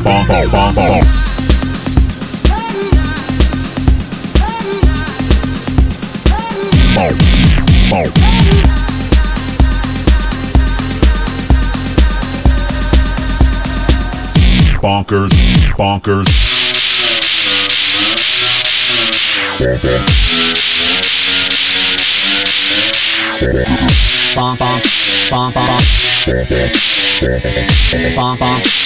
bonkers, bonkers. Bonk, bonk, bonk, bonk. Bonk, bonk,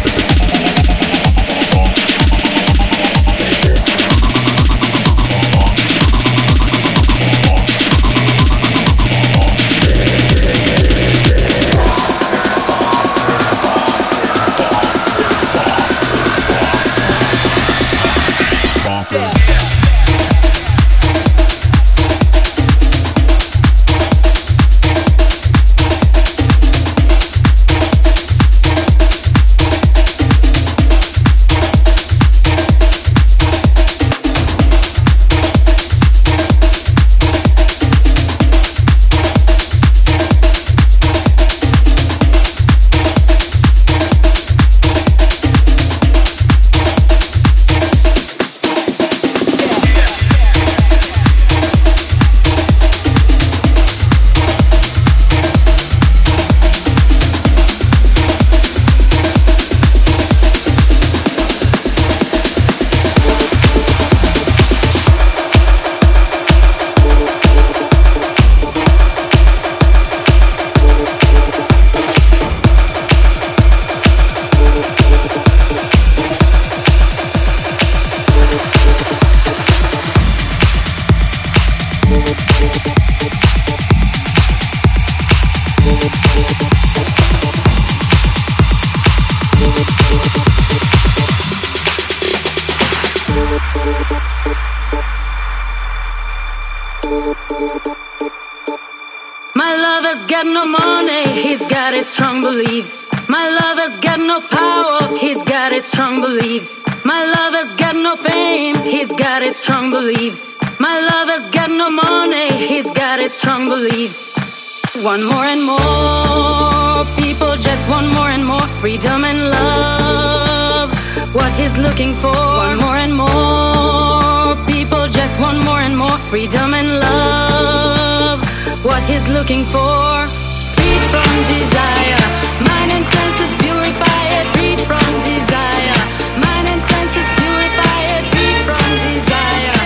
One more and more. People just want more and more freedom and love. What he's looking for. One more and more. People just want more and more freedom and love. What he's looking for. Freed from desire. Mind and senses purify it. Freed from desire. Mind and senses purify it. Freed from desire.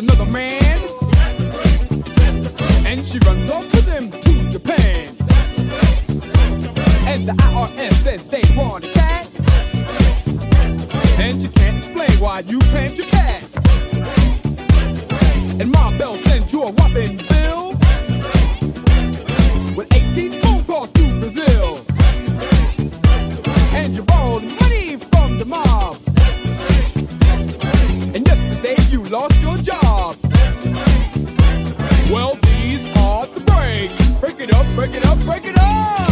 Another man, and she runs off with him to Japan, and the IRS says they want a cat, and you can't explain why you claimed your cat, and Ma Bell sends you a whopping bill. With 18 phone calls to Brazil, and you borrowed money from the mob. And yesterday you lost your job. Well, these are the breaks. Break it up, break it up, break it up.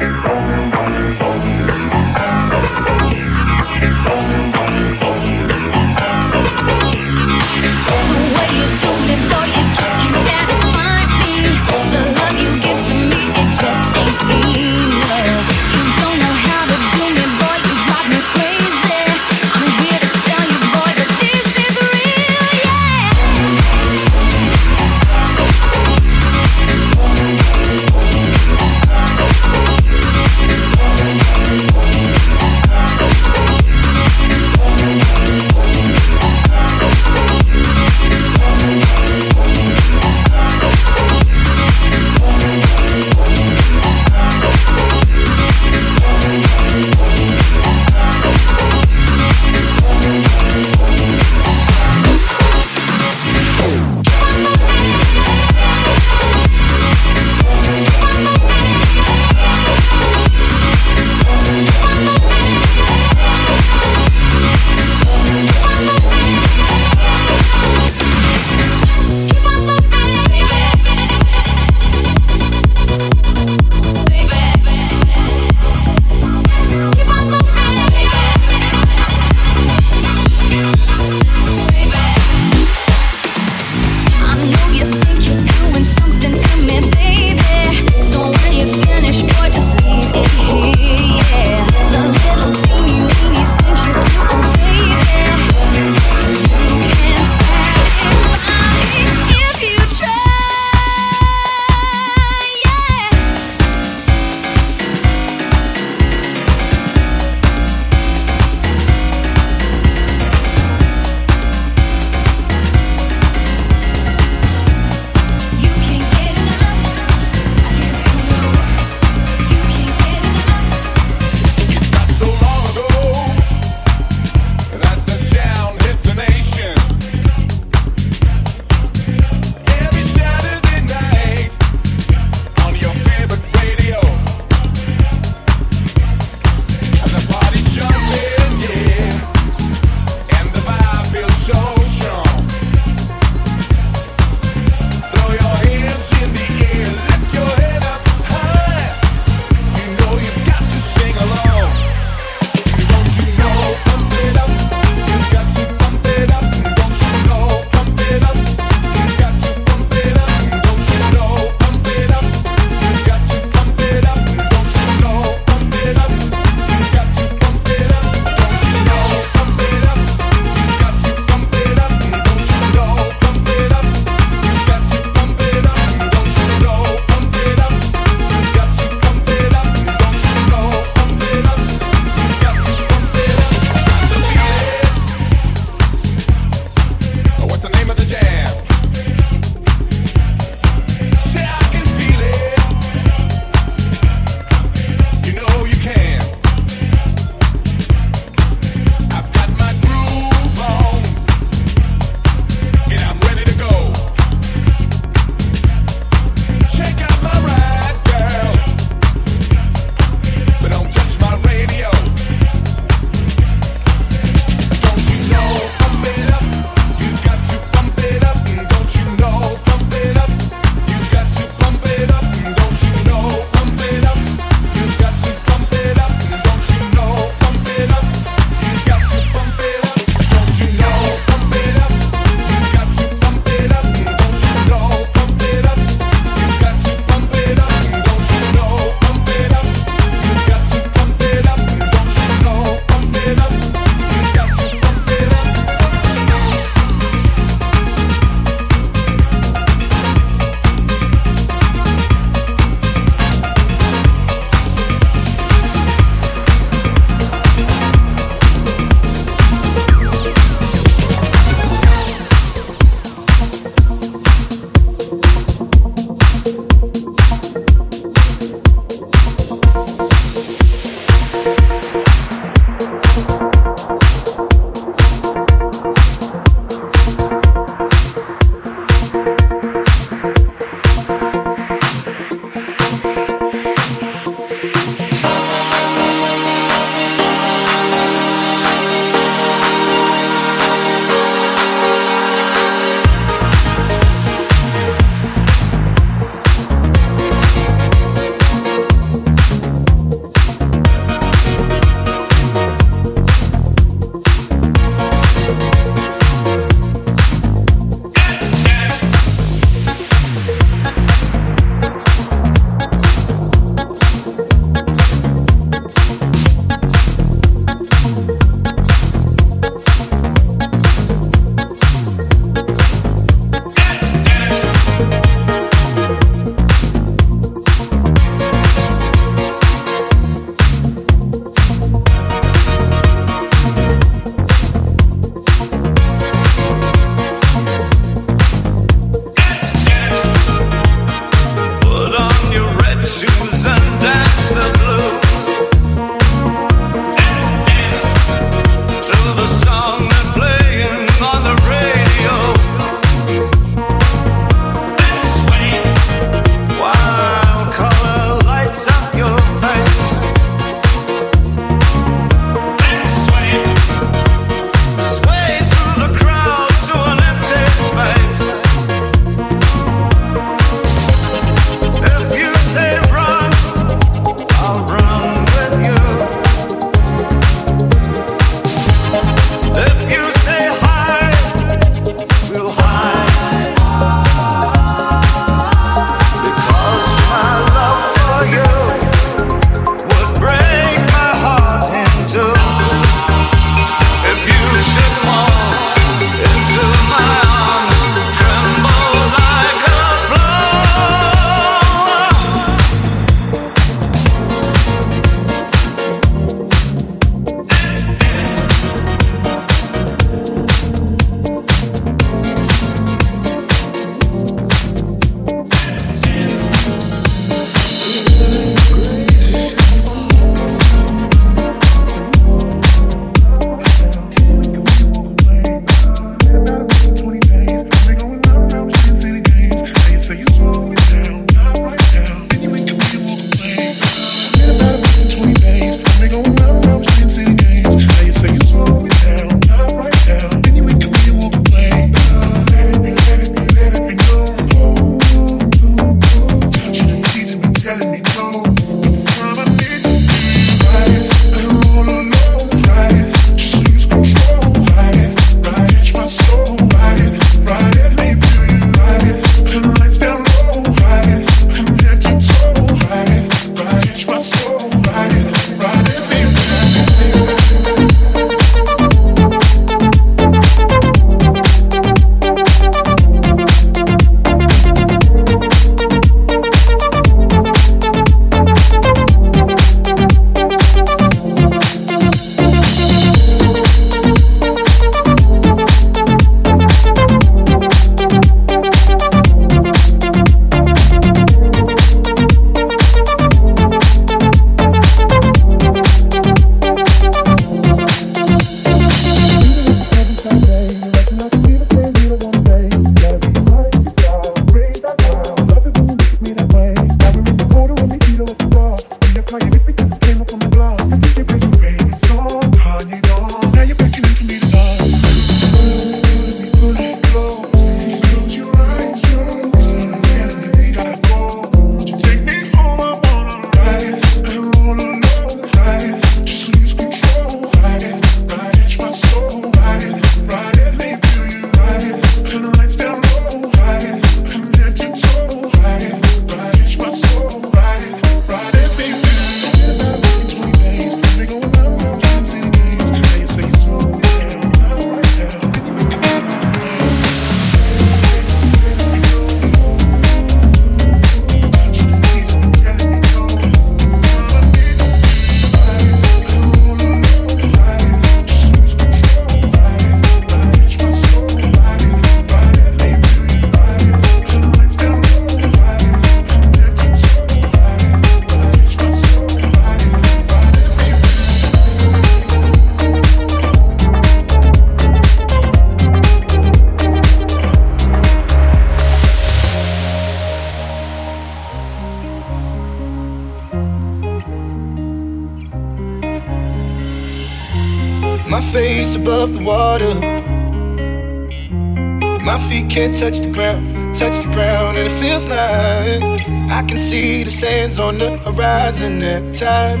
sands on the horizon every time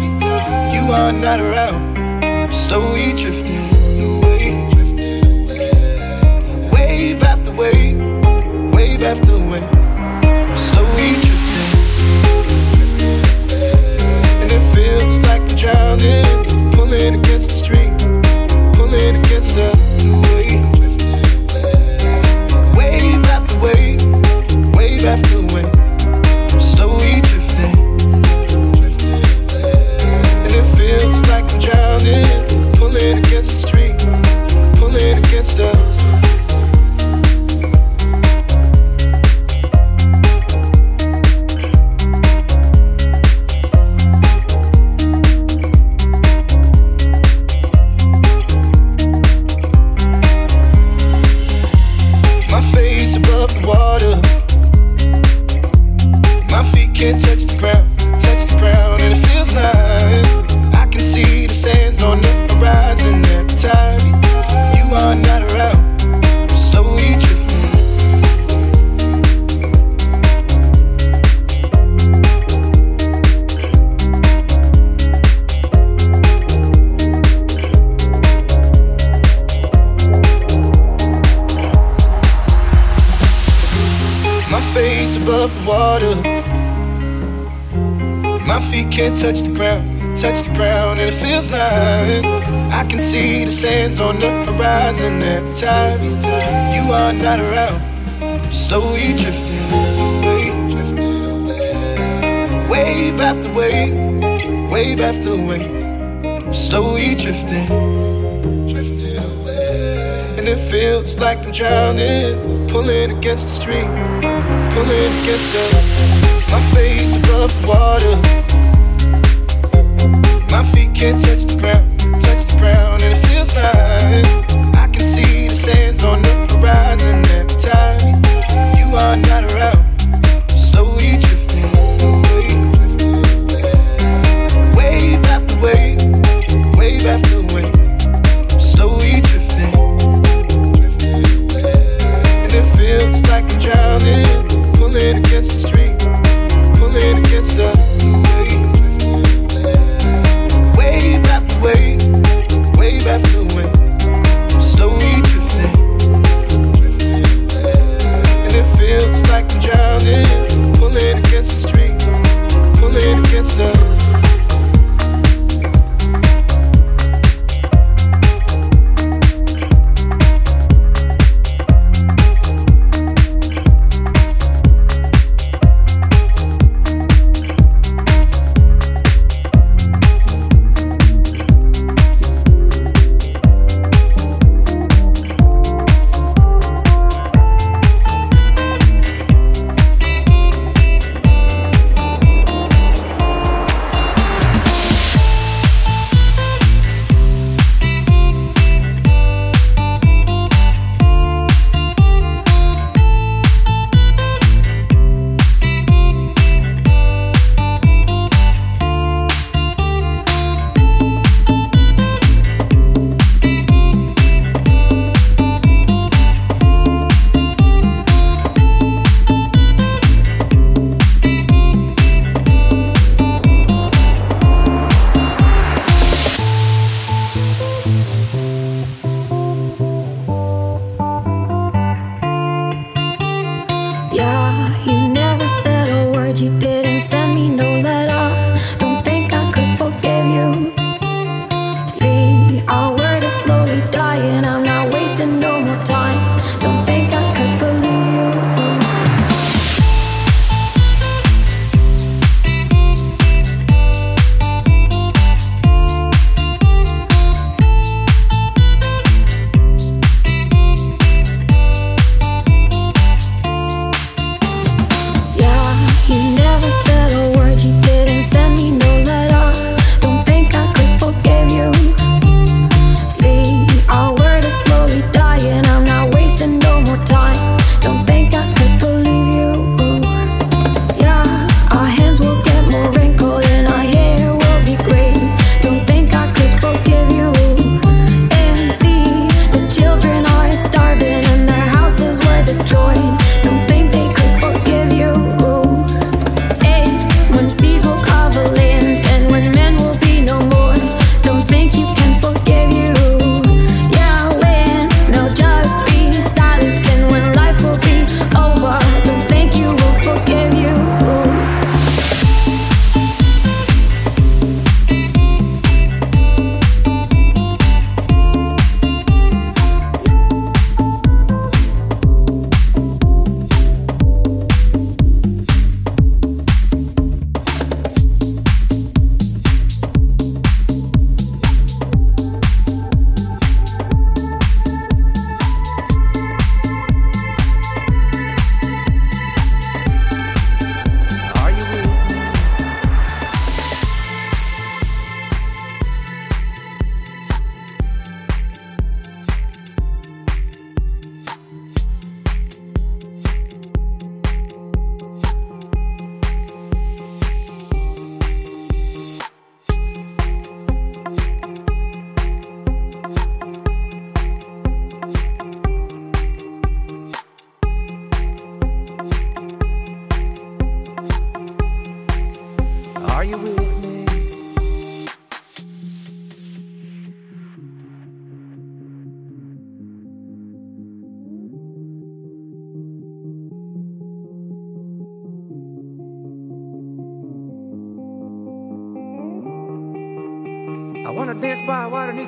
you are not around. I'm slowly drifting. like I'm drowning. Pulling against the stream, pulling against the. My face above water. My feet can't touch the ground.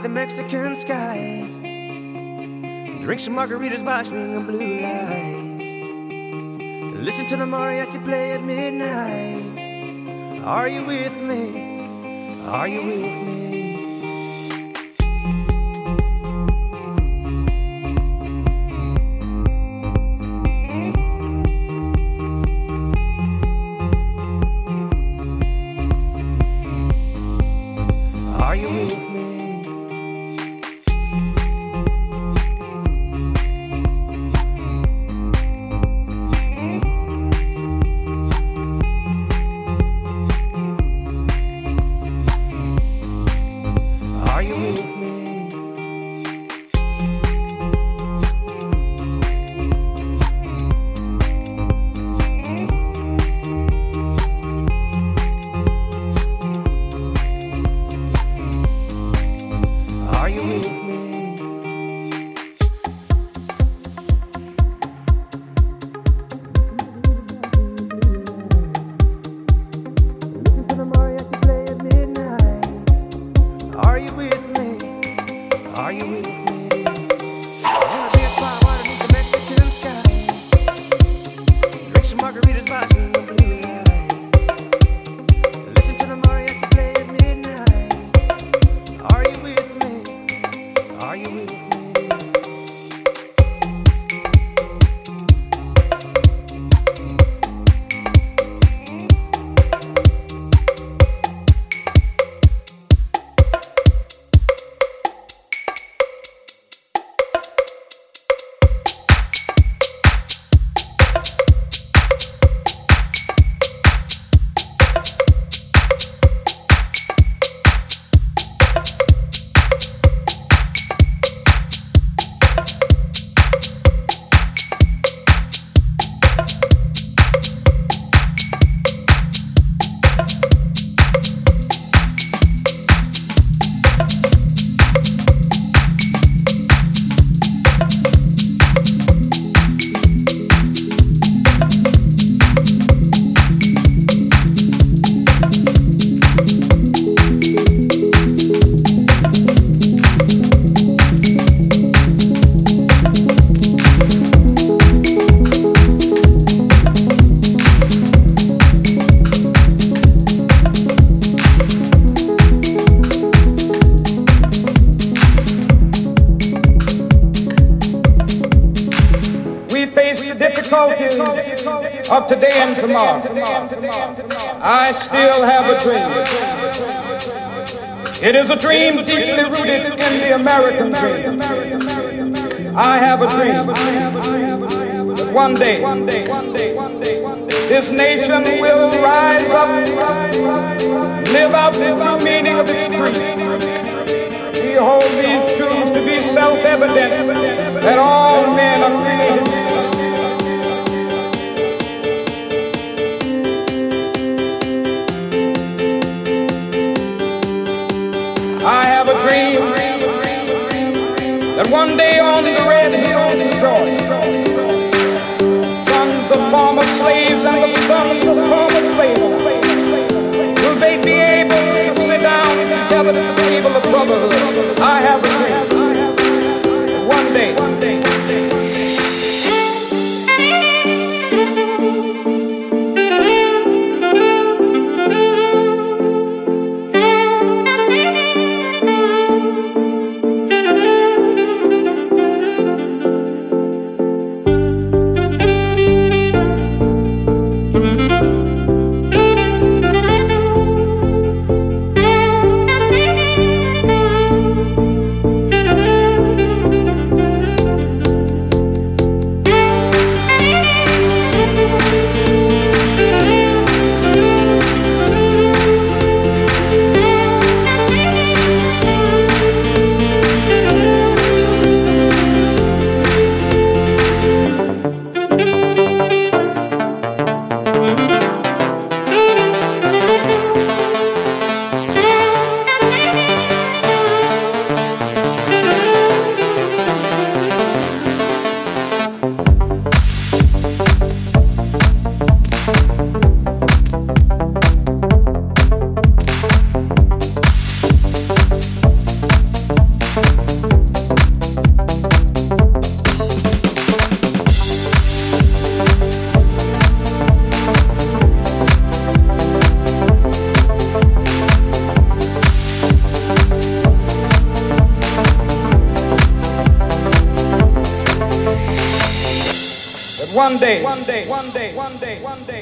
the Mexican sky. Drink some margaritas by string of blue lights. Listen to the mariachi play at midnight. Are you with me? Are you with me? is a dream deeply rooted in the American dream. I have a dream one day this nation will rise up, live out the meaning of its creed. We hold these truths to be self-evident that all men are created.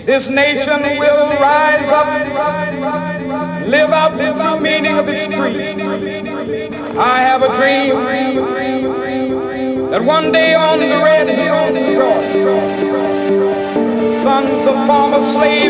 This nation will rise up, live out the true meaning of its creed. I have a dream that one day on the red hills of Georgia, sons of former slaves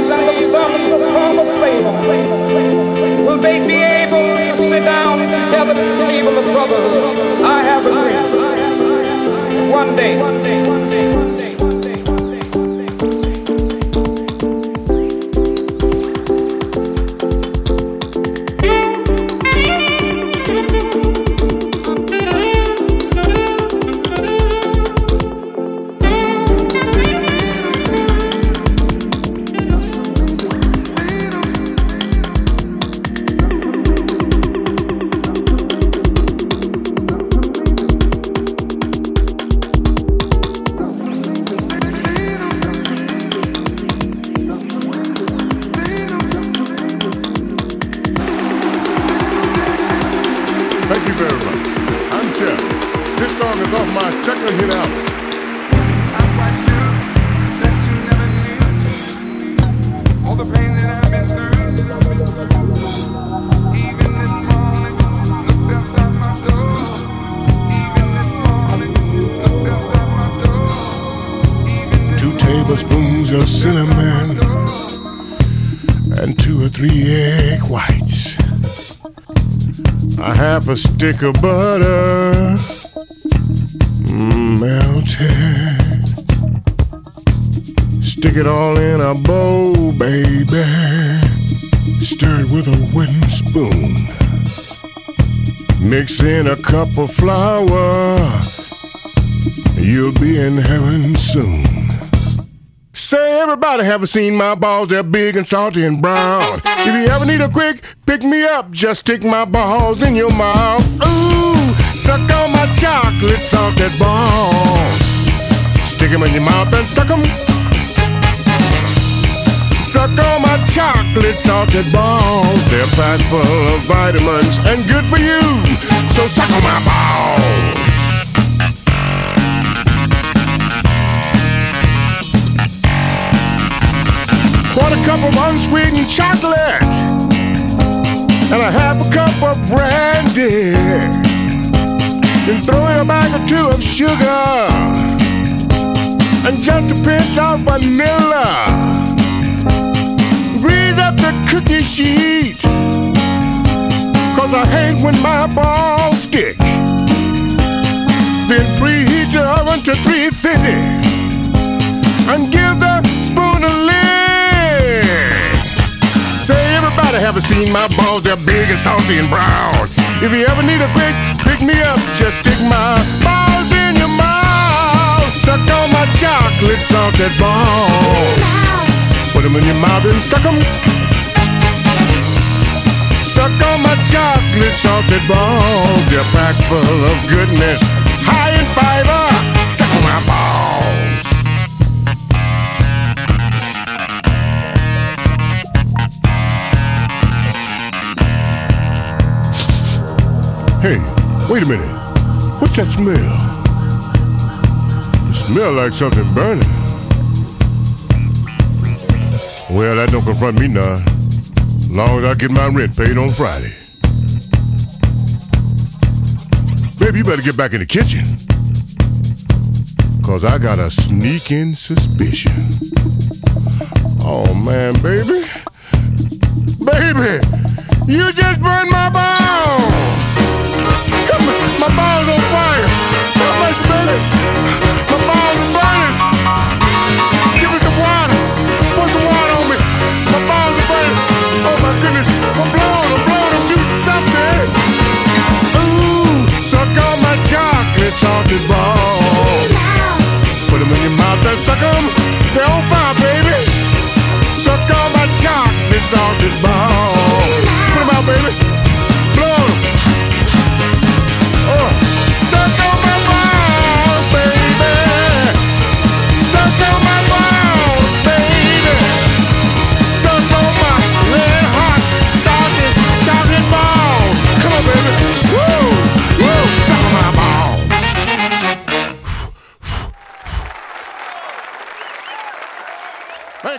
tablespoons of cinnamon and two or three egg whites. A half a stick of butter mm, melted. Stick it all in a bowl, baby. Stir it with a wooden spoon. Mix in a cup of flour. You'll be in heaven soon. Say, everybody haven't seen my balls. They're big and salty and brown. If you ever need a quick pick me up, just stick my balls in your mouth. Ooh, suck on my chocolate salted balls. Stick 'em in your mouth and suck 'em. Suck on my chocolate salted balls. They're packed full of vitamins and good for you. So suck on my balls. Quarter cup of unsweetened chocolate and a half a cup of brandy. Then throw in a bag or two of sugar and just a pinch of vanilla. Grease up the cookie sheet, cause I hate when my balls stick. Then preheat your oven to 350 and give the seen my balls, they're big and salty and brown. If you ever need a quick pick me up, just stick my balls in your mouth. Suck on my chocolate salted balls. Put them in your mouth and suck them. Suck on my chocolate salted balls. They're packed full of goodness, high in fiber. Hey, wait a minute. What's that smell? It smell like something burning. Well, that don't confront me none. Long as I get my rent paid on Friday. Baby, you better get back in the kitchen. Cause I got a sneaking suspicion. Oh man, baby. Baby, you just burned my balls! My balls on fire! How much, baby? My balls burning! Give me some water! Put some water on me! My balls burning! Oh my goodness! I'm blowing, I'm blowing, I'm doing something! Ooh, suck on my chocolate salted balls! Put them in your mouth and suck them! They're on fire, baby! Suck on my chocolate salted balls! Put them out, baby!